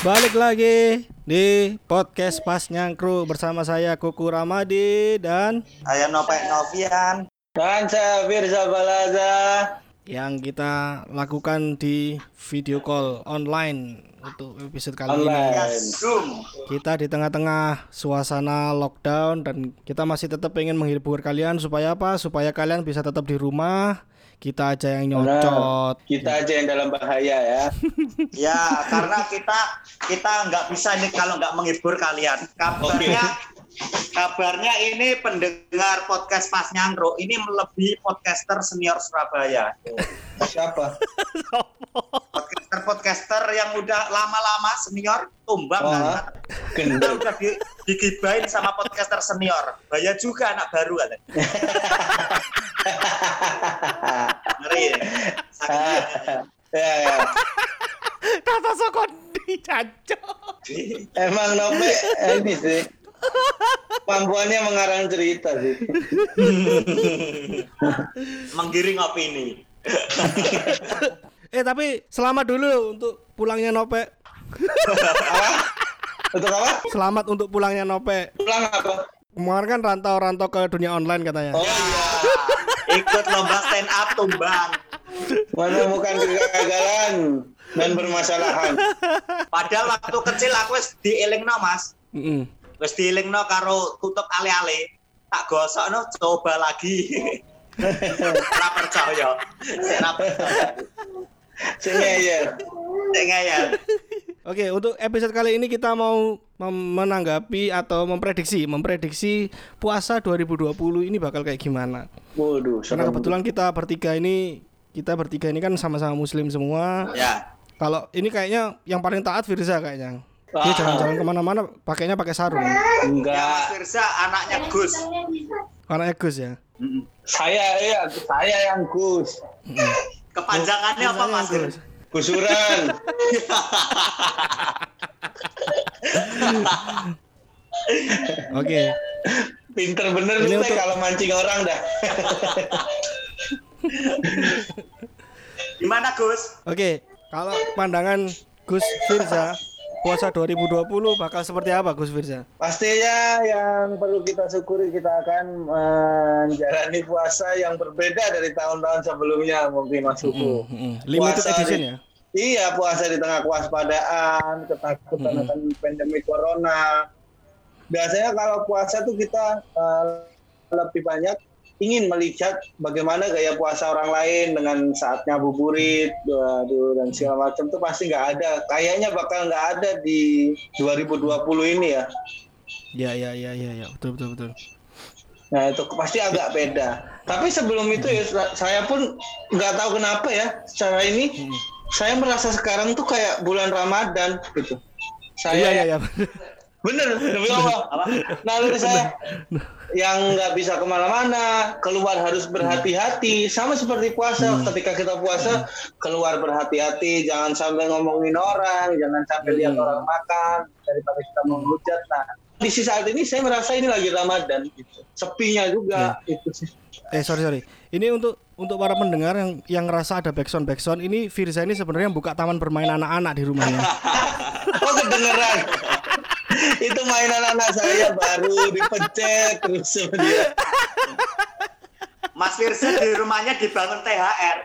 Balik lagi di podcast Pas Nyangkru bersama saya Kuku Ramadi dan Saya Nopek Novian. Dan saya Firza Balaza. yang kita lakukan di video call online untuk episode kali ini. Online. Zoom. Kita di tengah-tengah suasana lockdown dan kita masih tetap pengen menghibur kalian supaya apa? Supaya kalian bisa tetap di rumah. Kita aja yang nyocot. Kita aja yang dalam bahaya ya. Ya, karena kita kita nggak bisa ini kalau nggak menghibur kalian. Kabarnya kabarnya ini pendengar podcast Pas Nyangkro ini melebihi podcaster senior Surabaya. Siapa? Podcaster-podcaster yang udah lama-lama senior tumbang Wah, kan. Udah di, digibain sama podcaster senior. Bahaya juga anak baru kan. Ngeri ya. Sakit. ya, ya. Tata Sokondi caco. Emang Nope ini sih. Kemampuannya mengarang cerita sih. Menggiring opini. Eh tapi selamat dulu untuk pulangnya Nope. Untuk apa? Selamat untuk pulangnya Nope. Pulang apa? Kemarin kan rantau-rantau ke dunia online katanya. Oh iya. Ikut lomba stand up tumbang. Menemukan kegagalan dan permasalahan. Padahal waktu kecil aku wis dielingno Mas. Mm-mm. Wis dielingno karo tutup ale-ale. Tak gosokno coba lagi. Ora percaya. Ora percaya. Sik ngeyel. Oke, untuk episode kali ini kita mau mem- menanggapi atau memprediksi, memprediksi puasa 2020 ini bakal kayak gimana. Waduh, Karena kebetulan kita bertiga ini kita bertiga ini kan sama-sama muslim semua. Ya. Kalau ini kayaknya yang paling taat Firza kayaknya. Dia Ah. jalan-jalan ke mana-mana pakainya pakai sarung. Ya Mas Enggak. Firza anaknya Gus. Karena Gus ya. Saya ya, saya yang Gus. Kepanjangannya apa Mas? Gusuran. Oke. Pinter bener Ini untuk- kalau mancing orang dah. Gimana Gus? Oke, kalau pandangan Gus Firza puasa 2020 bakal seperti apa Gus Firza? Pastinya yang perlu kita syukuri kita akan menjalani puasa yang berbeda dari tahun-tahun sebelumnya mungkin Mas Suku. Mm-mm. Limited Puasa edition di- ya. Iya puasa di tengah kewaspadaan, ketakutan Mm-mm. akan pandemi corona. Biasanya kalau puasa tuh kita eh, lebih banyak ingin melihat bagaimana gaya puasa orang lain dengan saat ngabuburit, waduh, dan segala macam tuh pasti nggak ada. Kayaknya bakal nggak ada di 2020 ini ya. Ya ya ya ya ya betul betul betul. Nah itu pasti agak beda. Tapi sebelum itu ya sa- saya pun nggak tahu kenapa ya secara ini saya merasa sekarang tuh kayak bulan Ramadan gitu. Saya Iya iya iya. bener demi Allah. Naluri saya yang nggak bisa ke mana-mana keluar harus berhati-hati. Sama seperti puasa ketika kita puasa keluar berhati-hati. Jangan sampai ngomongin orang jangan sampai lihat Hmm. orang makan daripada kita menghujat. Nah di sisi saat ini saya merasa ini lagi Ramadan gitu. sepinya juga itu sih. Eh sorry sorry. Ini untuk untuk para pendengar yang yang ngerasa ada backsound backsound ini Firza ini sebenarnya buka taman bermain anak-anak di rumahnya. oh kedengeran itu mainan anak saya baru dipencet terus sama dia Mas Firza di rumahnya dibangun THR.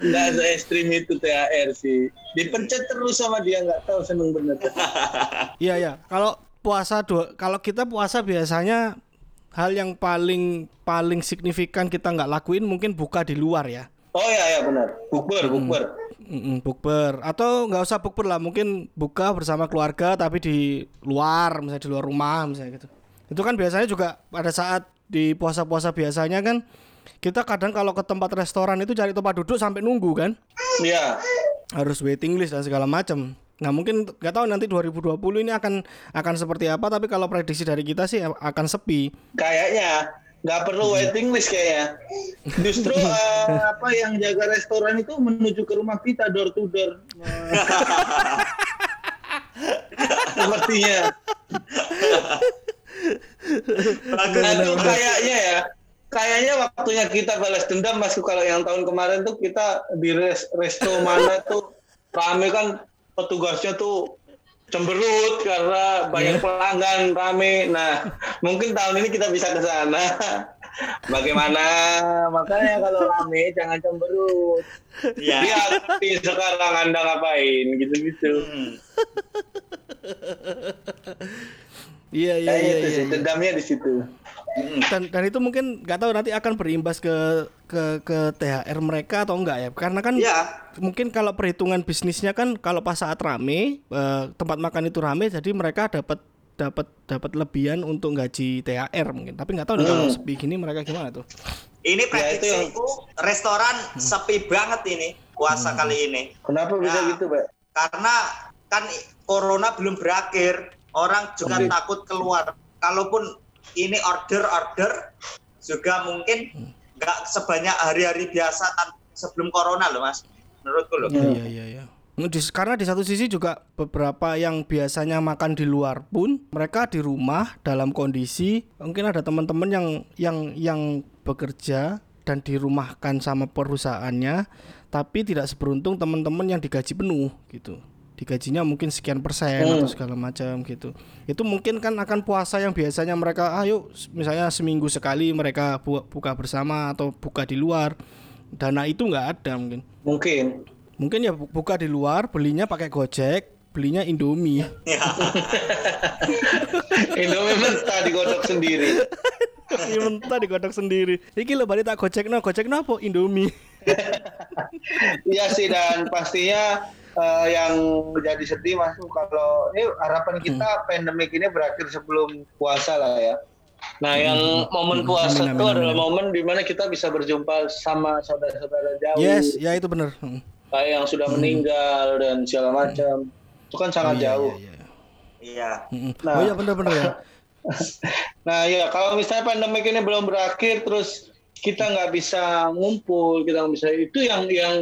Nggak se ekstrim itu THR sih. Dipencet terus sama dia nggak tahu seneng bener. Iya ya. Kalau puasa dua kalau kita puasa biasanya hal yang paling paling signifikan kita nggak lakuin mungkin buka di luar ya. Oh ya ya benar. Bukber bukber. Mm-mm, bukber. Atau nggak usah bukber lah mungkin buka bersama keluarga tapi di luar misalnya di luar rumah misalnya gitu. Itu kan biasanya juga pada saat di puasa-puasa biasanya kan kita kadang kalau ke tempat restoran itu cari tempat duduk sampai nunggu kan? Iya. harus waiting list dan segala macam nah mungkin nggak tahu nanti 2020 ini akan akan seperti apa tapi kalau prediksi dari kita sih akan sepi. Kayaknya nggak perlu waiting list kayaknya. Justru eh, apa yang jaga restoran itu menuju ke rumah kita door to door. Sepertinya. Bagus Nah, kayaknya ya. Kayaknya waktunya kita balas dendam masuk kalau yang tahun kemarin tuh kita di res- resto mana tuh rame kan petugasnya tuh cemberut karena banyak pelanggan rame. Nah, mungkin tahun ini kita bisa ke sana. Bagaimana? Makanya kalau rame jangan cemberut. Iya. Lihat sekarang Anda ngapain gitu-gitu. Hmm. Iya iya iya. itu iya, sih, iya. dendamnya di situ. Hmm. Dan dan itu mungkin nggak tahu nanti akan berimbas ke ke ke THR mereka atau enggak ya? Karena kan Iya. mungkin kalau perhitungan bisnisnya kan kalau pas saat rame eh, tempat makan itu rame jadi mereka dapat dapat dapat lebihan untuk gaji THR mungkin. Tapi nggak tahu nih kalau sepi gini mereka gimana tuh. Ini Ya, itu restoran Hmm. sepi banget ini puasa kali ini. Kenapa bisa Ya. gitu, Pak? Karena kan corona belum berakhir, orang juga Oke. takut keluar. Kalaupun ini order-order juga mungkin nggak sebanyak hari-hari biasa tan- sebelum corona loh mas. Menurutku loh. Iya iya iya. iya. Di, karena di satu sisi juga beberapa yang biasanya makan di luar pun mereka di rumah dalam kondisi mungkin ada teman-teman yang yang yang bekerja dan dirumahkan sama perusahaannya tapi tidak seberuntung teman-teman yang digaji penuh gitu. Digajinya mungkin sekian persen atau segala macam gitu. Itu mungkin kan akan puasa yang biasanya mereka ayo misalnya seminggu sekali mereka bu- buka bersama atau buka di luar. Dana itu nggak ada mungkin. Mungkin. Mungkin ya bu- buka di luar, belinya pakai Gojek, belinya Indomie. Indomie mentah digodok sendiri. Ini mentah digodok sendiri. Iki lo balik tak Gojek no, Gojek no apa Indomie. Iya sih dan pastinya eh, yang jadi sedih mas kalau ini harapan kita pandemik ini berakhir sebelum puasa lah ya. Nah yang momen puasa Amin, itu adalah momen di mana kita bisa berjumpa sama saudara-saudara jauh, Yes, ya itu bener. Hmm. kayak yang sudah meninggal dan segala macam. Itu kan sangat Iya, jauh. iya, iya. Iya. Nah. Oh iya bener-bener ya. Nah ya kalau misalnya pandemik ini belum berakhir terus kita nggak bisa ngumpul, kita nggak bisa itu yang yang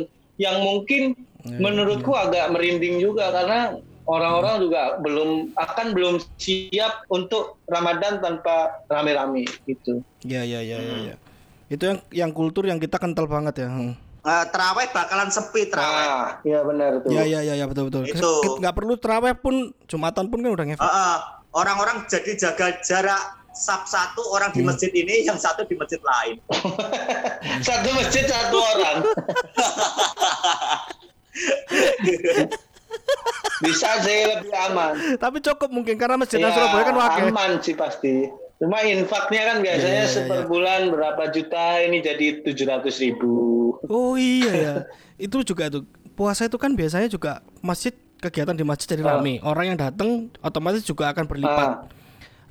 yang mungkin Ya, menurutku agak merinding juga karena orang-orang juga belum akan belum siap untuk Ramadan tanpa rame-rame gitu. Iya iya iya iya. iya. Itu yang yang kultur yang kita kental banget ya. Hmm. Eh, terawih bakalan sepi terawih. Ah, iya benar tuh. Iya iya iya ya, betul betul. Itu. Kita nggak perlu terawih pun Jumatan pun kan udah ngefek. Heeh. orang-orang jadi jaga jarak sab satu orang di masjid ini, yang satu di masjid lain. Satu masjid satu orang. bisa sih lebih aman. Tapi cukup mungkin karena masjid Ya, Surabaya kan wakil. aman sih pasti. Cuma infaknya kan biasanya Iya, iya, iya, seper iya. bulan berapa juta ini jadi 700 ribu. Oh iya ya. itu juga tuh. Puasa itu kan biasanya juga masjid kegiatan di masjid jadi Ah. rame. Orang yang datang otomatis juga akan berlipat. Ah.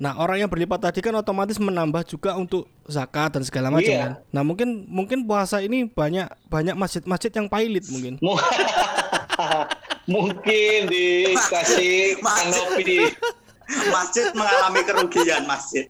Nah, orang yang berlipat tadi kan otomatis menambah juga untuk zakat dan segala macam Iya. kan. Nah, mungkin mungkin puasa ini banyak banyak masjid-masjid yang pailit mungkin. Mu- Mungkin dikasih Masjid. kanopi. Masjid mengalami kerugian masjid.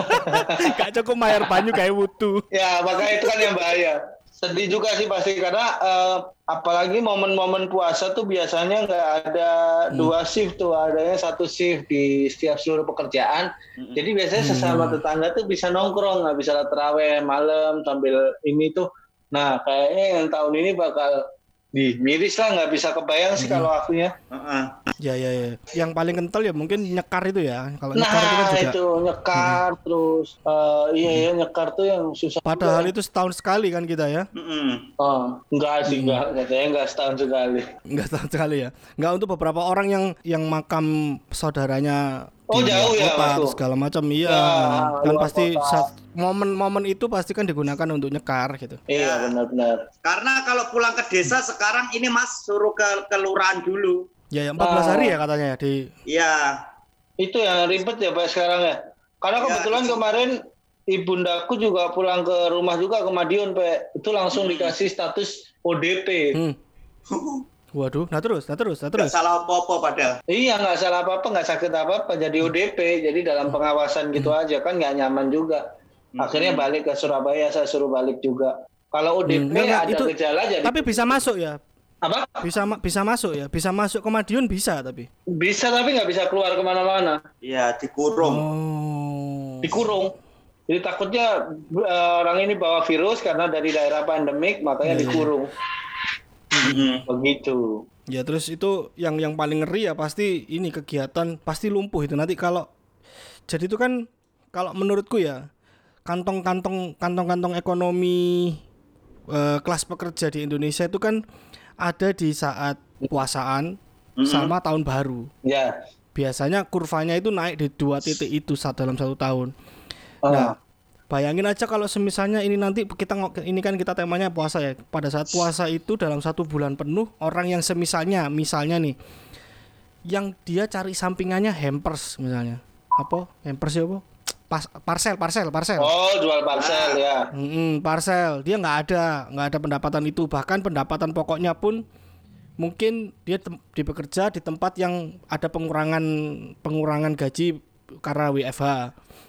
Gak cukup bayar banyu kayak wutu. Ya, makanya itu kan yang bahaya. Sedih juga sih pasti karena eh, apalagi momen-momen puasa tuh biasanya nggak ada dua shift tuh, adanya satu shift di setiap seluruh pekerjaan. Jadi biasanya sesama tetangga tuh bisa nongkrong, nggak bisa terawih malam sambil ini tuh. Nah, kayaknya yang tahun ini bakal di miris lah nggak bisa kebayang sih kalau akunya. Heeh. Ya ya ya. Yang paling kental ya mungkin nyekar itu ya. Kalau nyekar itu kan Nah juga. itu nyekar terus eh, iya ya nyekar tuh yang susah. Padahal juga. itu setahun sekali kan kita ya. Mm-mm. oh, enggak sih enggak katanya enggak setahun sekali. Enggak setahun sekali ya. Enggak untuk beberapa orang yang yang makam saudaranya Oh, di jauh ya, atau tuh? segala macam iya. Ya, kan pasti saat- momen-momen itu pasti kan digunakan untuk nyekar gitu. Iya benar-benar. Karena kalau pulang ke desa sekarang ini Mas suruh ke kelurahan dulu. Ya, ya 14 hari ya katanya ya di Iya. Itu yang ribet ya Pak sekarang ya. Karena Ya, kebetulan itu. kemarin ibundaku juga pulang ke rumah juga ke Madiun Pak. Itu langsung dikasih status ODP. Hmm. Waduh, nah terus, nah terus, nah Nggak terus. salah apa-apa padahal. Iya nggak salah apa-apa, nggak sakit apa-apa, jadi ODP, jadi dalam pengawasan gitu aja kan nggak nyaman juga. Akhirnya balik ke Surabaya, saya suruh balik juga. Kalau ODP Hmm, nggak, nggak, ada itu- gejala jadi Tapi bisa masuk ya. apa? Bisa ma- bisa masuk ya. Bisa masuk ke Madiun bisa tapi. Bisa tapi nggak bisa keluar ke mana-mana, Iya, dikurung. Oh. dikurung. Jadi takutnya eh, orang ini bawa virus karena dari daerah pandemik, makanya Iya, iya. dikurung. Begitu. Ya terus itu yang yang paling ngeri ya pasti ini kegiatan pasti lumpuh itu nanti kalau jadi itu kan kalau menurutku ya kantong-kantong kantong-kantong ekonomi eh, kelas pekerja di Indonesia itu kan ada di saat puasaan sama tahun baru. Ya. Biasanya kurvanya itu naik di dua titik itu saat dalam satu tahun. Ah. Nah, bayangin aja kalau semisalnya ini nanti kita ini kan kita temanya puasa ya. Pada saat puasa itu dalam satu bulan penuh orang yang semisalnya misalnya nih yang dia cari sampingannya hampers misalnya. Apa? Hampers ya apa? Pas, parcel, parcel, parcel. Oh, jual parcel ya. Mm-mm, parcel dia nggak ada nggak ada pendapatan itu bahkan pendapatan pokoknya pun mungkin dia di bekerja di tempat yang ada pengurangan pengurangan gaji karena WFH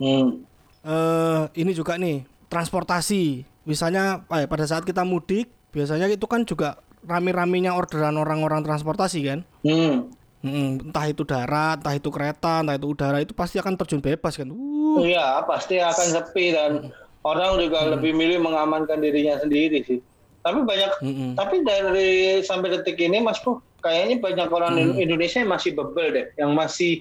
Hmm. Eh ini juga nih transportasi misalnya eh, pada saat kita mudik biasanya itu kan juga rame-ramenya orderan orang-orang transportasi kan Hmm. Mm, entah itu darat entah itu kereta entah itu udara itu pasti akan terjun bebas kan uh, Iya, pasti akan sepi dan orang juga lebih milih mengamankan dirinya sendiri sih. Tapi banyak, Mm-mm. tapi dari sampai detik ini, Mas Bro, kayaknya banyak orang Mm. Indonesia yang masih bebel deh, yang masih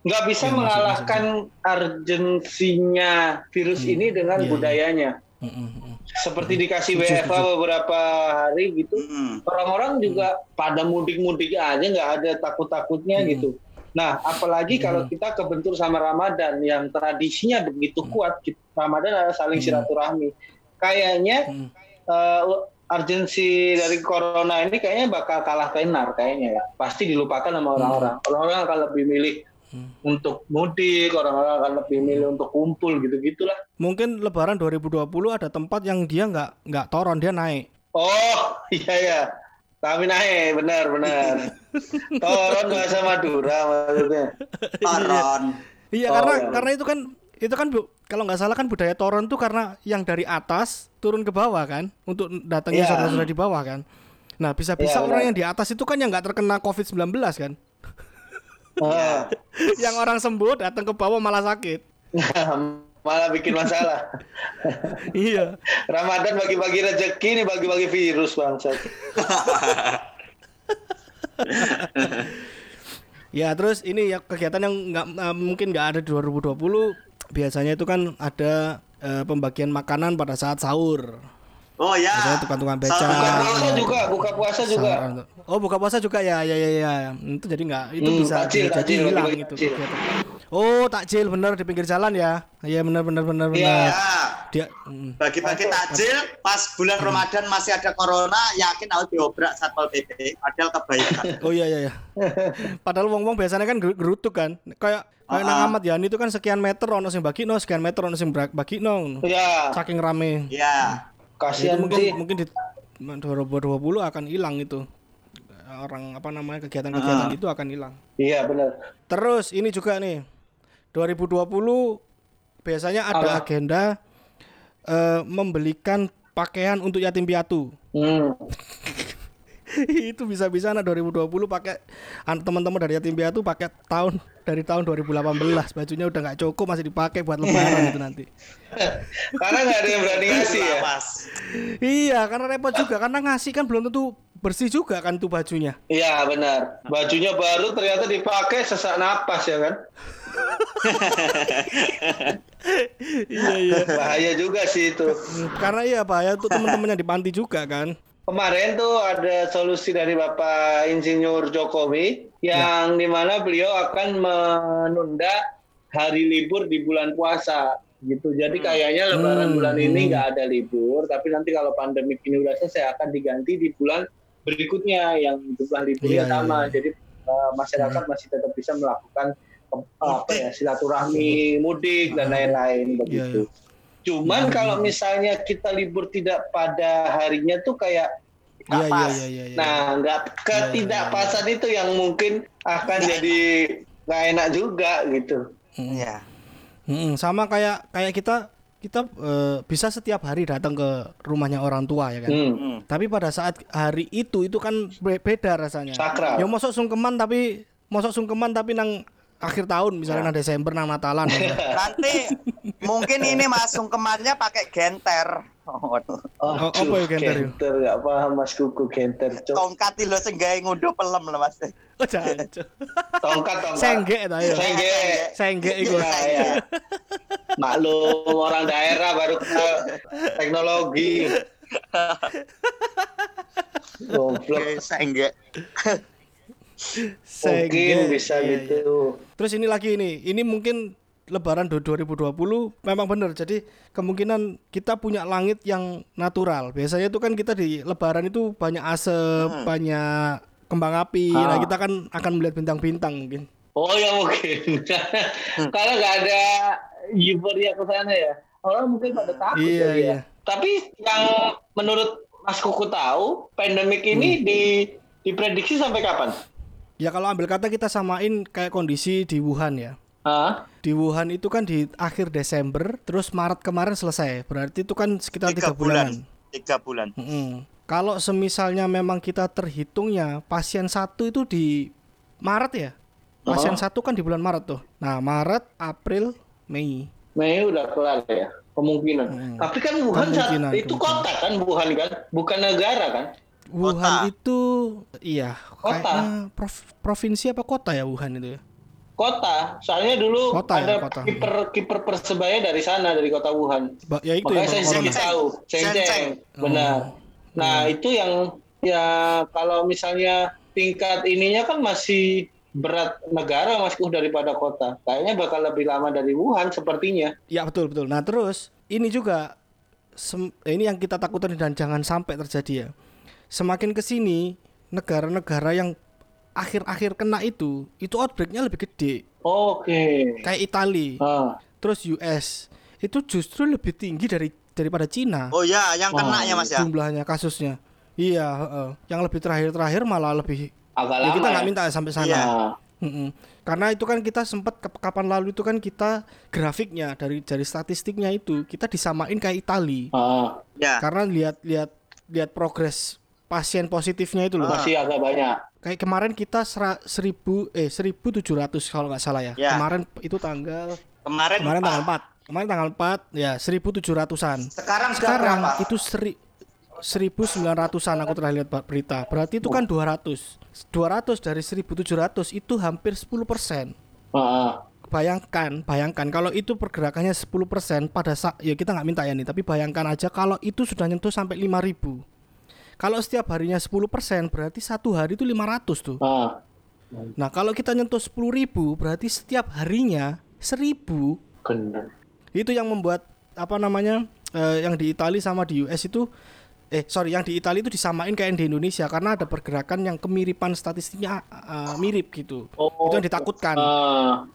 nggak bisa Ya, mengalahkan urgensinya virus ini dengan iya. budayanya. mm-mm, mm-mm. Seperti dikasih Setuju, WFH beberapa hari gitu, orang-orang juga pada mudik-mudik aja nggak ada takut-takutnya Hmm. gitu. Nah, apalagi kalau kita kebentur sama Ramadan yang tradisinya begitu kuat, Ramadan adalah saling Hmm. silaturahmi. Kayaknya Hmm. eh, urgensi dari corona ini kayaknya bakal kalah tenar kayaknya ya. Pasti dilupakan sama orang-orang. Orang-orang akan lebih milih Hmm. untuk mudik, orang-orang akan lebih milih untuk kumpul gitu-gitulah. mungkin Lebaran 2020 ada tempat yang dia nggak nggak toron dia naik Oh, iya ya. Kami naik, benar benar. Toron bahasa Madura maksudnya. Toron. Iya Oh, karena iya. karena itu kan itu kan bu- kalau nggak salah kan budaya toron tuh karena yang dari atas turun ke bawah kan untuk datangnya Iya. saudara-saudara di bawah kan. Nah bisa-bisa Iya, orang yang di atas itu kan yang nggak terkena COVID-19 kan. Ah, yang orang sembuh datang ke bawah malah sakit. malah bikin masalah. iya. Ramadan bagi-bagi rezeki nih bagi-bagi virus bangsat. Ya terus ini ya kegiatan yang nggak eh, mungkin nggak ada di 2020 biasanya itu kan ada eh, pembagian makanan pada saat sahur. Oh ya. Biasanya tukang-tukang beca. Buka puasa juga, buka puasa juga. Oh buka puasa juga ya ya ya ya. Itu jadi nggak itu Hmm, bisa takjil, jadi takjil, hilang itu. takjil. Oh takjil bener di pinggir jalan ya. Iya bener bener bener Iya. bener. Ya. Dia mm. Bagi-bagi takjil pas bulan Ramadan masih ada corona, yakin harus diobrak Satpol PP. Padahal kebaikan. Oh iya iya iya. Padahal wong-wong biasanya kan ger- gerutuk kan. Kayak kayak nang Ah, ah. amat ya itu kan sekian meter ono sing bagino, sekian meter ono sing bra- bagino. Ya, Saking rame. Ya. Kasihan mungkin sih. mungkin di 2020 akan hilang itu orang apa namanya kegiatan-kegiatan Ah. itu akan hilang Iya benar. terus ini juga nih 2020 biasanya ada Apa? agenda eh, membelikan pakaian untuk yatim piatu Hmm. itu bisa-bisa anak 2020 pakai an- teman-teman dari yatim piatu pakai tahun dari tahun 2018 bajunya udah nggak cukup masih dipakai buat lebaran itu nanti Karena nggak ada yang berani ngasih ya. Lawas. iya karena repot juga karena ngasih kan belum tentu bersih juga kan tuh bajunya Iya benar. Bajunya baru ternyata dipakai sesak napas ya kan. iya iya Bahaya juga sih itu. karena iya pak ya untuk teman-teman yang di panti juga kan Kemarin tuh ada solusi dari Bapak Insinyur Jokowi yang di mana beliau akan menunda hari libur di bulan puasa gitu. Jadi kayaknya Lebaran Hmm. bulan ini nggak ada libur, tapi nanti kalau pandemi ini udah selesai akan diganti di bulan berikutnya yang jumlah liburnya Iya, iya, sama. iya. Jadi uh, masyarakat masih tetap bisa melakukan uh, apa ya silaturahmi, mudik dan lain-lain begitu. Iya, Cuman kalau misalnya kita libur tidak pada harinya tuh kayak nggak Iya, iya, pas. iya, iya, iya. Nah, nggak ketidakpasan itu yang mungkin akan jadi nggak enak juga gitu. Ya. Mm, sama kayak kayak kita kita eh, bisa setiap hari datang ke rumahnya orang tua ya kan Hmm. Hmm. tapi pada saat hari itu itu kan be- beda rasanya Sakral. ya mosok sungkeman tapi mosok sungkeman tapi nang akhir tahun misalnya nang Desember nang Natalan. Nanti mungkin ini Mas sungkemannya pakai genter. Oh, Oh, apa ya genter ya? Genter nggak paham Mas Kuku genter. Cok. tongkat lho sing gawe ngunduh pelem lho Mas. Oh, jancuk. Tongkat tongkat. Senggek ta ya. Senggek. Senggek iku. Iya, iya. Maklum orang daerah baru kenal teknologi. Goblok. Oke, Senggek. Mungkin bisa Iya, iya. gitu. Terus ini lagi ini, ini mungkin Lebaran du- 2020 memang benar. Jadi kemungkinan kita punya langit yang natural. Biasanya itu kan kita di Lebaran itu banyak asap, banyak kembang api. Ah. Nah kita kan akan melihat bintang-bintang mungkin. Oh ya mungkin. Karena nggak ada euforia ke sana ya. Orang mungkin pada takut Iya, ya. iya. Tapi yang menurut Mas Kuku tahu, pandemik Hmm. ini di diprediksi sampai kapan? Ya kalau ambil kata kita samain kayak kondisi di Wuhan ya. Hah? Di Wuhan itu kan di akhir Desember, terus Maret kemarin selesai. Berarti itu kan sekitar Tiga bulan. Tiga bulan. Mm-mm. Kalau semisalnya memang kita terhitungnya pasien satu itu di Maret ya. Pasien Oh. satu kan di bulan Maret tuh. Nah Maret, April, Mei. Mei udah kelar ya kemungkinan. Hmm. Tapi kan Wuhan saat- itu kota kan Wuhan kan, bukan negara kan? Wuhan itu iya Kota. kayaknya prov- provinsi apa kota ya Wuhan itu ya. Kota. Soalnya dulu Kota ya, ada kota. kiper kiper persebaya dari sana dari kota Wuhan. Ba- ya itu Makanya ya saya sedikit tahu, Shenzhen. ceng-ceng, benar. Oh. Nah itu yang ya kalau misalnya tingkat ininya kan masih berat negara Mas Kuh daripada kota. Kayaknya bakal lebih lama dari Wuhan sepertinya. Ya betul betul. Nah terus ini juga sem- ini yang kita takutkan dan jangan sampai terjadi ya. Semakin ke sini negara-negara yang akhir-akhir kena itu itu outbreaknya lebih gede. Oke. Kayak Italia, Ah. terus US itu justru lebih tinggi dari daripada Cina Oh ya, yang kena Oh, ya Mas ya. jumlahnya kasusnya. Iya, heeh. yang lebih terakhir-terakhir malah lebih. Agak Ya, lama. kita nggak ya? minta sampai sana. Iya. Ah. Mm-mm. Karena itu kan kita sempat ke- kapan lalu itu kan kita grafiknya dari dari statistiknya itu kita disamain kayak Itali. Ah. Ya. Karena lihat lihat lihat progres pasien positifnya itu loh. Masih agak banyak. Kayak kemarin kita sera, seribu eh 1700 kalau nggak salah ya. Ya. Kemarin itu tanggal Kemarin, kemarin tanggal 4. Kemarin tanggal 4 ya 1700-an. Sekarang Sekarang berapa? itu seri 1900-an aku terakhir lihat berita. Berarti itu kan 200. 200 dari 1700 itu hampir 10%. Ah. Bayangkan, bayangkan kalau itu pergerakannya 10% pada saat ya kita nggak minta ya nih, tapi bayangkan aja kalau itu sudah nyentuh sampai 5000. Kalau setiap harinya 10% berarti satu hari itu 500 tuh. Ah. Nah, kalau kita nyentuh 10.000 berarti setiap harinya 1000 Bener. itu yang membuat apa namanya eh, yang di Italia sama di US itu eh sorry yang di Italia itu disamain kayak yang di Indonesia karena ada pergerakan yang kemiripan statistiknya eh, mirip gitu Oh. itu yang ditakutkan Ah.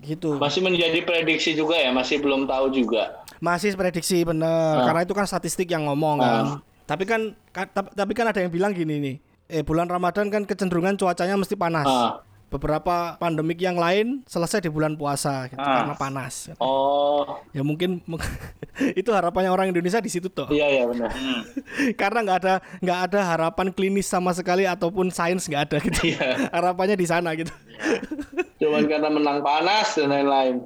gitu Masih menjadi prediksi juga ya, masih belum tahu juga. masih prediksi bener Ah. karena itu kan statistik yang ngomong kan tapi kan ka- tap- tapi kan ada yang bilang gini nih eh bulan Ramadan kan kecenderungan cuacanya mesti panas Ah. beberapa pandemik yang lain selesai di bulan puasa gitu, Ah. karena panas Oh, ya mungkin itu harapannya orang Indonesia di situ toh iya ya benar. Hmm. karena nggak ada nggak ada harapan klinis sama sekali ataupun sains nggak ada gitu Iya. harapannya di sana gitu Cuman karena menang panas dan lain-lain.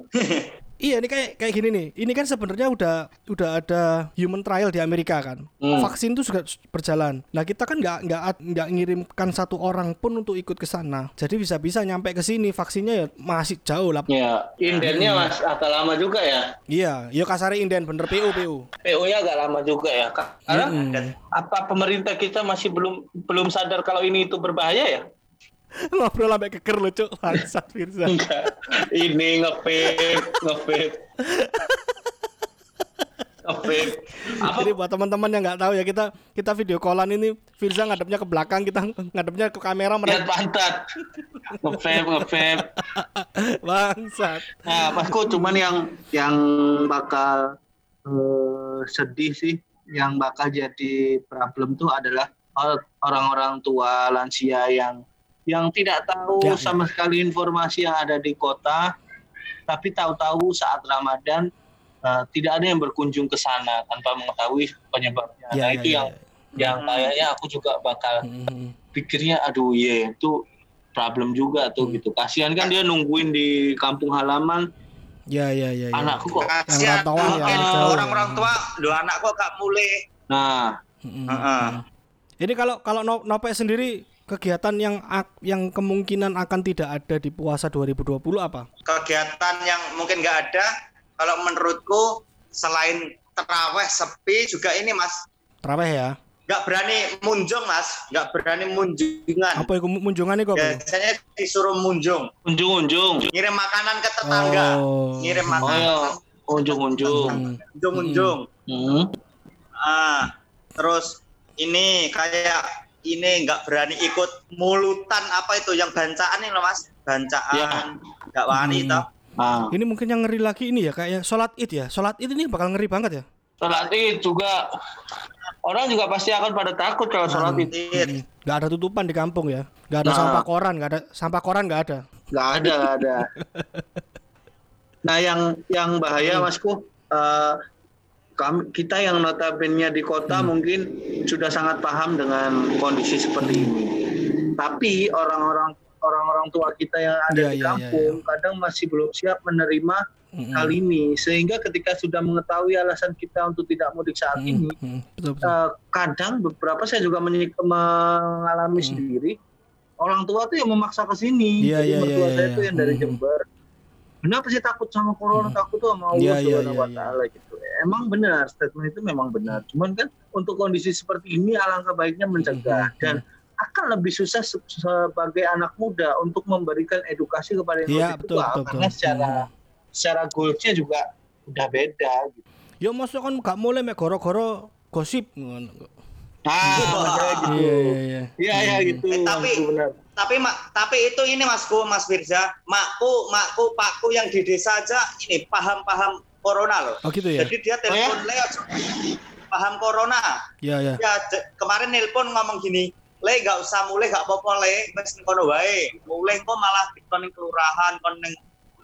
Iya ini kayak kayak gini nih ini kan sebenarnya udah udah ada human trial di Amerika kan Hmm. vaksin itu sudah berjalan nah kita kan nggak nggak nggak ngirimkan satu orang pun untuk ikut ke sana jadi bisa-bisa nyampe ke sini vaksinnya ya masih jauh lah Ya, indennya mas agak lama juga ya. iya yo kasari inden bener PU PU PO-nya agak lama juga ya. Karena apa pemerintah kita masih belum belum sadar kalau ini itu berbahaya ya? ngobrol sampai keker lucu bangsat Firza Enggak. Ini ngepip, ngepip. Ngepip. Jadi buat teman-teman yang nggak tahu ya kita kita video callan ini Firza ngadepnya ke belakang kita ngadepnya ke kamera mereka pantat? Ngepip, ngepip. bangsat. Nah, Masku cuman yang yang bakal eh, sedih sih, yang bakal jadi problem tuh adalah or- orang-orang tua lansia yang yang tidak tahu Ya, ya. sama sekali informasi yang ada di kota, tapi tahu-tahu saat Ramadan eh, tidak ada yang berkunjung ke sana tanpa mengetahui penyebabnya. Ya, nah ya, itu ya, yang yang kayaknya aku juga bakal Mhm. pikirnya, aduh ye itu problem juga tuh gitu. Kasihan kan dia nungguin di kampung halaman. Ya ya ya. ya. Anakku kok. Kasihan rantauan ya, mungkin jauh. orang-orang tua, lo anak kok gak mulai. Nah, Mm-mm. Heeh. Ini kalau kalau No- Nopek sendiri kegiatan yang yang kemungkinan akan tidak ada di puasa 2020 apa? Kegiatan yang mungkin nggak ada, kalau menurutku selain teraweh sepi juga ini mas, Terawih ya. nggak berani munjung mas, nggak berani munjungan. Apa itu munjungan itu? Biasanya disuruh munjung, unjung-unjung. ngirim makanan ke tetangga, Oh. ngirim Oh makanan, ya, unjung-unjung. Hmm. munjung-munjung. Hmm. Ah, terus ini kayak ini nggak berani ikut mulutan apa itu yang bancaan ini loh mas, bancaan nggak wani Hmm. toh. Nah, Ini mungkin yang ngeri lagi ini ya kayak sholat id ya. Sholat id ini bakal ngeri banget ya. sholat id juga orang juga pasti akan pada takut kalau sholat id. Id. Nggak ada tutupan di kampung ya. Nggak ada Nah. sampah koran, nggak ada sampah koran nggak ada. Nggak ada, nggak ada. Nah, yang yang bahaya, Masku, eh, kami kita yang notabene di kota mungkin sudah sangat paham dengan kondisi seperti ini. Tapi orang-orang orang-orang tua kita yang ada Iya, di iya, iya, kampung kadang masih belum siap menerima Mm-mm. hal ini, sehingga ketika sudah mengetahui alasan kita untuk tidak mudik saat Mm, ini, betul betul. Eh, kadang beberapa saya juga mengalami Hmm. sendiri orang tua tuh yang memaksa ke sini Iya, jadi iya, mertua iya, saya iya. tuh yang dari Hmm. Jember kenapa sih takut sama corona takut tuh sama Allah Subhanahu wa iya, taala gitu emang benar statement itu memang benar cuman kan untuk kondisi seperti ini alangkah baiknya mencegah Hmm. dan akan lebih susah se- sebagai anak muda untuk memberikan edukasi kepada yang Iya, lebih betul, tua betul, karena betul. secara secara goalsnya juga udah beda gitu. Ya maksudnya kan gak mulai mek goro-goro gosip makanya gitu. Iya iya iya. Iya ya gitu. Eh, tapi- benar. Tapi mak, tapi itu ini masku, Mas Firza, makku, makku, pakku yang di desa aja ini paham-paham corona loh. Oh gitu ya. Jadi dia telepon Leo paham corona. Iya iya. Ya kemarin nelpon ngomong gini, le gak usah mulai gak apa-apa le, wis kono wae. Mulai kok malah dikon ning kelurahan, kon ning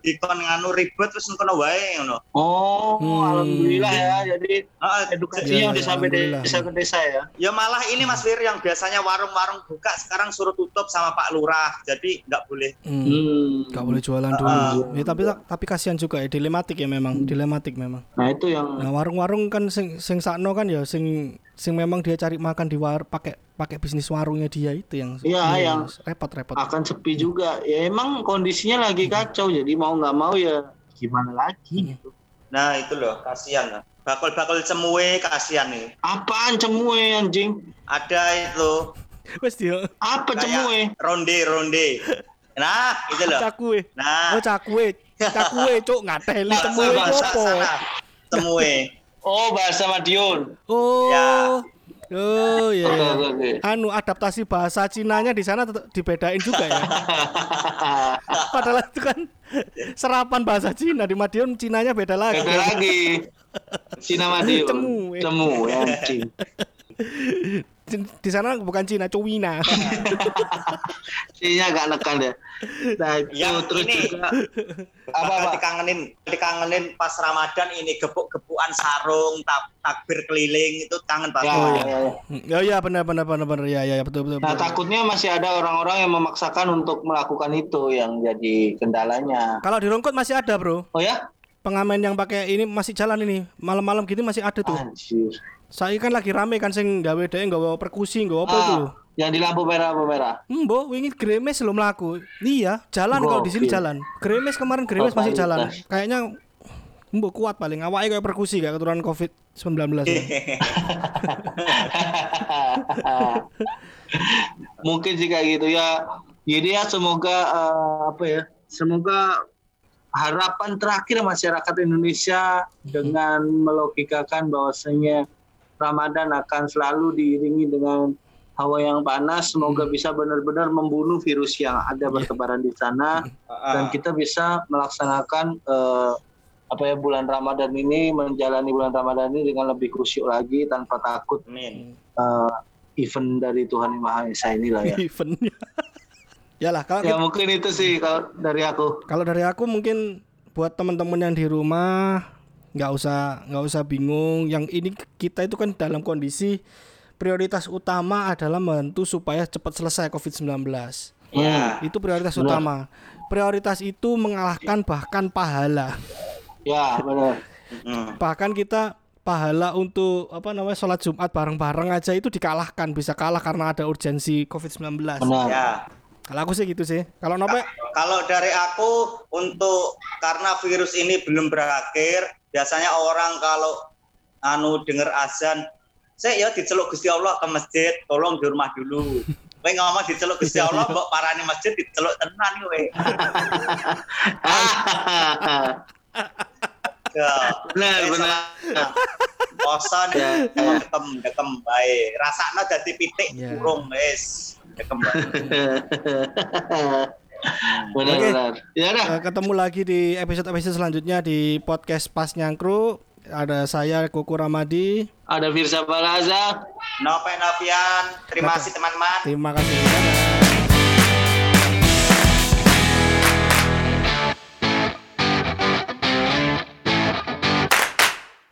dikon nganu ribet terus ning kono wae ngono. Oh, Hmm. alhamdulillah ya. Jadi Heeh, edukasinya udah sampai desa ke desa ya. Ya malah ini Mas Fir yang biasanya warung-warung buka sekarang suruh tutup sama Pak Lurah. Jadi nggak boleh. Hmm. Hmm. Gak boleh jualan dulu. Ah. Ya, tapi tapi kasihan juga ya dilematik ya memang, dilematik memang. Nah itu yang Nah, warung-warung kan sing sing sakno kan ya sing sing memang dia cari makan di war pakai pakai bisnis warungnya dia itu yang Iya, yang- repot-repot. akan sepi juga. Ya emang kondisinya lagi kacau. Jadi mau nggak mau ya gimana lagi gitu. Nah itu loh, kasihan lah. Bakul-bakul cemue kasihan nih. Apaan cemue anjing? Ada itu Wes dia Apa cemue? kayak ronde-ronde. Nah itu loh. cakue. Nah Oh cakue. Cakue cuk ngateli opo. sana cemue. Oh bahasa Madiun. Oh. Ya. Oh iya. Oke iya. Anu adaptasi bahasa Cinanya di sana tetap dibedain juga ya. Padahal itu kan serapan bahasa Cina di Madiun Cinanya beda lagi. Beda lagi. Cina Madiun. Cemue. Cemue anjing. Di sana bukan Cina, Cina. Cina agak nekan deh. Nah itu Ya, terus ini. juga Apa apa dikangenin, dikangenin pas Ramadan ini gebuk-gebukan sarung, tak, takbir keliling itu kangen Ya, banget. ya, ya. Ya ya benar benar benar benar ya ya betul betul. Nah betul. takutnya masih ada orang-orang yang memaksakan untuk melakukan itu yang jadi kendalanya. Kalau di Rongkot masih ada, Bro. Oh ya? Pengamen yang pakai ini masih jalan ini. Malam-malam gini masih ada tuh. Anjir. Saya kan lagi rame kan sing gawe dhek gawe perkusi, gawe apa Ah, itu lho. yang di lampu merah lampu merah. Mbok wingi gremes lo melaku. Iya, jalan kalau di sini jalan. Gremes kemarin gremes masih jalan. Kayaknya mbok kuat paling awake kayak perkusi kayak keturunan Covid-19. Mungkin sih kayak gitu ya. Jadi ya semoga eh, apa ya? Semoga harapan terakhir masyarakat Indonesia dengan melogikakan bahwasanya Ramadan akan selalu diiringi dengan hawa yang panas, semoga bisa benar-benar membunuh virus yang ada bertebaran di sana dan kita bisa melaksanakan eh, apa ya bulan Ramadan ini menjalani bulan Ramadan ini dengan lebih khusyuk lagi tanpa takut Amin. eh, event dari Tuhan Yang Maha Esa inilah ya. Eventnya. Yalah kalau ya mungkin itu sih kalau dari aku. Kalau dari aku mungkin buat teman-teman yang di rumah nggak usah nggak usah bingung. Yang ini kita itu kan dalam kondisi prioritas utama adalah membantu supaya cepat selesai COVID-19. Ya. Itu prioritas Benar. utama. Prioritas itu mengalahkan bahkan pahala. Ya, benar. Hmm. Bahkan kita pahala untuk apa namanya sholat Jumat bareng-bareng aja itu dikalahkan bisa kalah karena ada urgensi COVID-19. Benar. Ya. Kalau aku sih gitu sih. Kalau Nope Kalau dari aku untuk karena virus ini belum berakhir, biasanya orang kalau anu dengar azan, saya ya diceluk Gusti Allah ke masjid, tolong di rumah dulu. Kowe ngomong diceluk Gusti Allah, mbok parani masjid diceluk tenan kowe. Ya. Benar, benar. salah. Poson Ya. dekem dekem bae. Rasakno dadi pitik Ya. burung wis dekem bae. benar, Oke. benar. Ya dah. Eh, ketemu lagi di episode-episode selanjutnya di podcast Pas Nyangkru. Ada saya Kuku Ramadi. Ada Firsa Balaza. Nope Novian, terima kasih teman-teman. Terima kasih. Dadah.